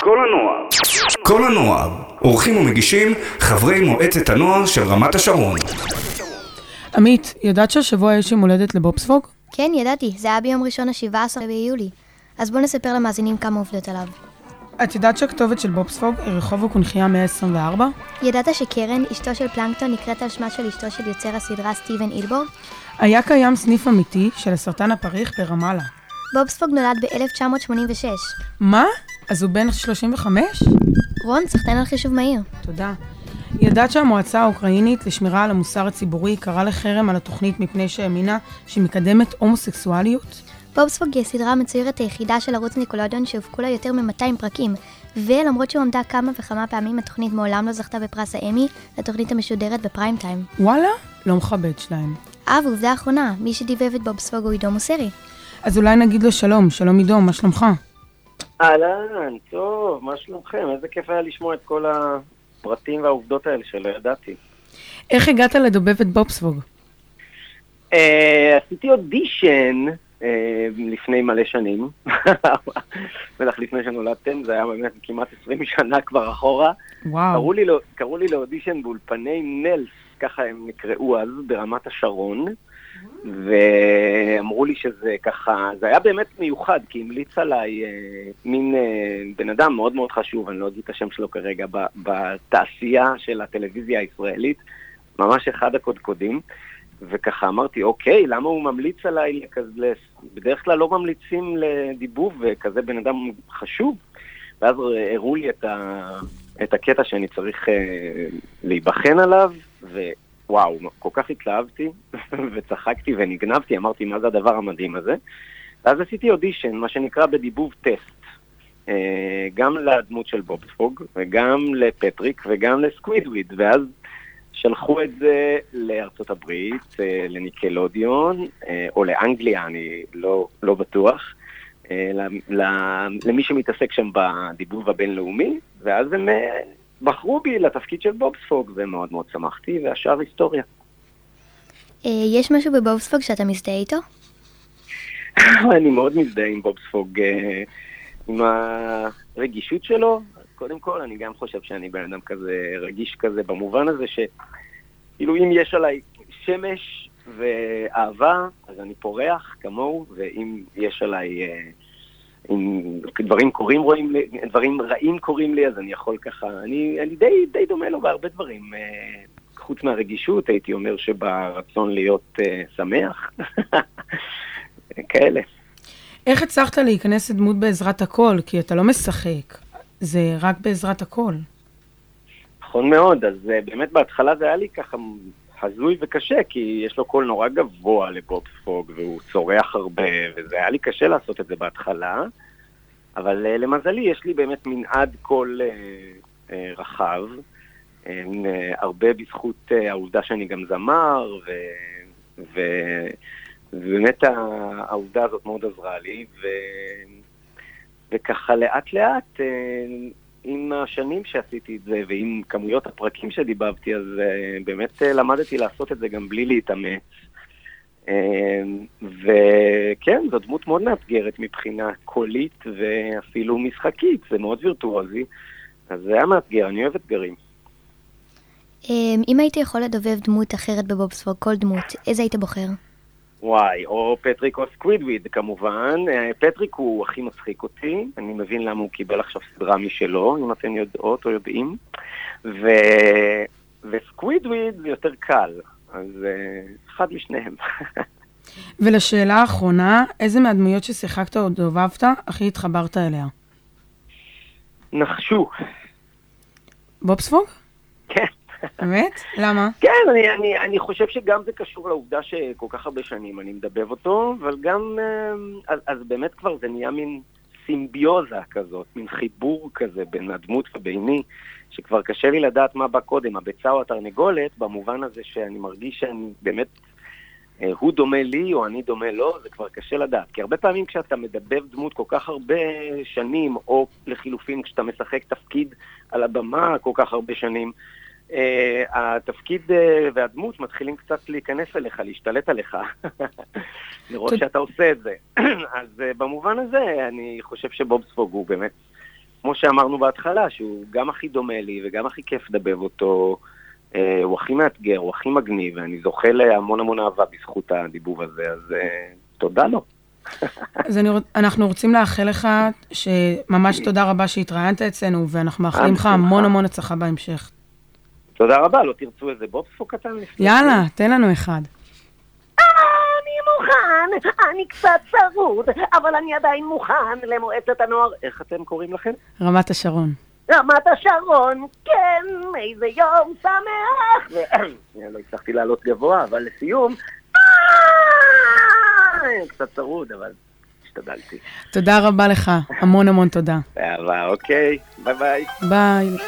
כל הנוער. כל הנוער. עורכים ומגישים חברי מועצת הנוער של רמת השרון. עמית, ידעת שהשבוע יש יום הולדת לבובספוג? כן, ידעתי, זה היה ביום ראשון ה-17 ביולי. אז בואו נספר למאזינים כמה עובדות עליו. את ידעת שהכתובת של בובספוג היא רחוב הקונכייה 124? ידעת שקרן, אשתו של פלנקטון, נקראת על שמה של אשתו של יוצר הסדרה סטיבן אילבורד? היה קיים סניף אמיתי של הסרטן הפריך ברמאללה. בובספוג נולד ב-1986. מה? אז הוא בן 35? רון, סחטיין על חישוב מהיר. תודה. ידעת שהמועצה האוקראינית לשמירה על המוסר הציבורי קראה לחרם על התוכנית מפני שהאמינה שהיא מקדמת הומוסקסואליות? בובספוג היא הסדרה המצוירת היחידה של ערוץ ניקולודיון שהופקו לה יותר מ-200 פרקים, ולמרות שהוא עמדה כמה וכמה פעמים, התוכנית מעולם לא זכתה בפרס האמי, לתוכנית המשודרת בפריים טיים. וואלה? לא מכבד שלהם. אה, ועובדה אחרונה, מי שדיבב את בובספוג הוא עידו מוסרי. אז אולי נגיד לו שלום, שלום עידו, מה שלומך? אהלן, טוב, מה שלומכם? איזה כיף היה לשמוע את כל הפרטים והעובדות האלה שלא ידעתי. איך הגעת לדובב את בובספוג? אה, עשיתי אודישן אה, לפני מלא שנים, בטח לפני שנולדתם, זה היה באמת כמעט 20 שנה כבר אחורה. וואו. קראו לי, לא- קראו לי לאודישן באולפני נלס, ככה הם נקראו אז, ברמת השרון, ואמרו לי שזה ככה, זה היה באמת מיוחד, כי המליץ עליי אה, מין אה, בן אדם מאוד מאוד חשוב, אני לא אגיד את השם שלו כרגע, ב- בתעשייה של הטלוויזיה הישראלית, ממש אחד הקודקודים. וככה אמרתי, אוקיי, למה הוא ממליץ עליי כזה, בדרך כלל לא ממליצים לדיבוב וכזה בן אדם חשוב. ואז הראו לי את, ה, את הקטע שאני צריך אה, להיבחן עליו, ווואו, כל כך התלהבתי, וצחקתי ונגנבתי, אמרתי, מה זה הדבר המדהים הזה? ואז עשיתי אודישן, מה שנקרא בדיבוב טסט. אה, גם לדמות של בובספוג, וגם לפטריק, וגם לסקווידוויד, ואז שלחו את זה לארצות הברית, אה, לניקלודיון, אה, או לאנגליה, אני לא, לא בטוח, למי שמתעסק שם בדיבוב הבינלאומי, ואז הם בחרו בי לתפקיד של בובספוג, ומאוד מאוד שמחתי, והשאר היסטוריה. אה, יש משהו בבובספוג שאתה מזדהה איתו? אני מאוד מזדהה עם בובספוג, אה, עם הרגישות שלו. קודם כל, אני גם חושב שאני בן אדם כזה רגיש כזה, במובן הזה שכאילו אם יש עליי שמש ואהבה, אז אני פורח כמוהו, ואם יש עליי... אה, אם דברים קורים רואים לי, דברים רעים קורים לי, אז אני יכול ככה, אני, אני די, די דומה לו בהרבה דברים. אה, חוץ מהרגישות, הייתי אומר שברצון להיות אה, שמח. כאלה. איך הצלחת להיכנס לדמות בעזרת הכל? כי אתה לא משחק, זה רק בעזרת הכל. נכון מאוד, אז אה, באמת בהתחלה זה היה לי ככה הזוי וקשה, כי יש לו קול נורא גבוה לבוב פוג, והוא צורח הרבה, וזה היה לי קשה לעשות את זה בהתחלה, אבל אה, למזלי יש לי באמת מנעד קול אה, אה, רחב, אה, הרבה בזכות אה, העובדה שאני גם זמר, ו... ו... ובאמת העובדה הזאת מאוד עזרה לי, ו... וככה לאט לאט, עם השנים שעשיתי את זה ועם כמויות הפרקים שדיבבתי, אז אה, באמת אה, למדתי לעשות את זה גם בלי להתאמץ. אה, וכן, זו דמות מאוד מאתגרת מבחינה קולית ואפילו משחקית, זה מאוד וירטואוזי. אז זה היה מאתגר, אני אוהב אתגרים. אם היית יכול לדובב דמות אחרת בבובספוג, כל דמות, איזה היית בוחר? וואי, או פטריק או סקווידוויד כמובן. אה, פטריק הוא הכי מצחיק אותי, אני מבין למה הוא קיבל עכשיו סדרה משלו, אם אתן יודעות או יודעים. ו... וסקווידוויד זה יותר קל, אז uh, אחד משניהם. ולשאלה האחרונה, איזה מהדמויות ששיחקת או דובבת הכי התחברת אליה? נחשו. בובספוג? כן. באמת? למה? כן, אני, אני, אני חושב שגם זה קשור לעובדה שכל כך הרבה שנים אני מדבב אותו, אבל גם, אה, אז, אז באמת כבר זה נהיה מין סימביוזה כזאת, מין חיבור כזה בין הדמות וביני, שכבר קשה לי לדעת מה בא קודם, הביצה או התרנגולת, במובן הזה שאני מרגיש שאני באמת, אה, הוא דומה לי או אני דומה לו, זה כבר קשה לדעת. כי הרבה פעמים כשאתה מדבב דמות כל כך הרבה שנים, או לחילופין כשאתה משחק תפקיד על הבמה כל כך הרבה שנים, Uh, התפקיד uh, והדמות מתחילים קצת להיכנס אליך, להשתלט עליך, לראות. שאתה עושה את זה. אז uh, במובן הזה, אני חושב שבובספוג הוא באמת כמו שאמרנו בהתחלה, שהוא גם הכי דומה לי וגם הכי כיף לדבב אותו. אה, הוא הכי מאתגר, הוא הכי מגניב, ואני זוכה להמון המון אהבה בזכות הדיבוב הזה, אז אה, תודה לו. אז אני, אנחנו רוצים לאחל לך שממש תודה רבה שהתראיינת אצלנו, ואנחנו מאחלים לך. המון המון הצלחה בהמשך. תודה רבה, לא תרצו איזה בובסו קטן לפני? יאללה, תן לנו אחד. אני מוכן, אני קצת צרוד, אבל אני עדיין מוכן למועצת הנוער. איך אתם קוראים לכם? רמת השרון. רמת השרון, כן, איזה יום שמח. לא הצלחתי לעלות גבוה, אבל לסיום, אה, קצת צרוד, אבל השתדלתי. תודה רבה לך, המון המון תודה. באהבה, אוקיי, ביי ביי. ביי.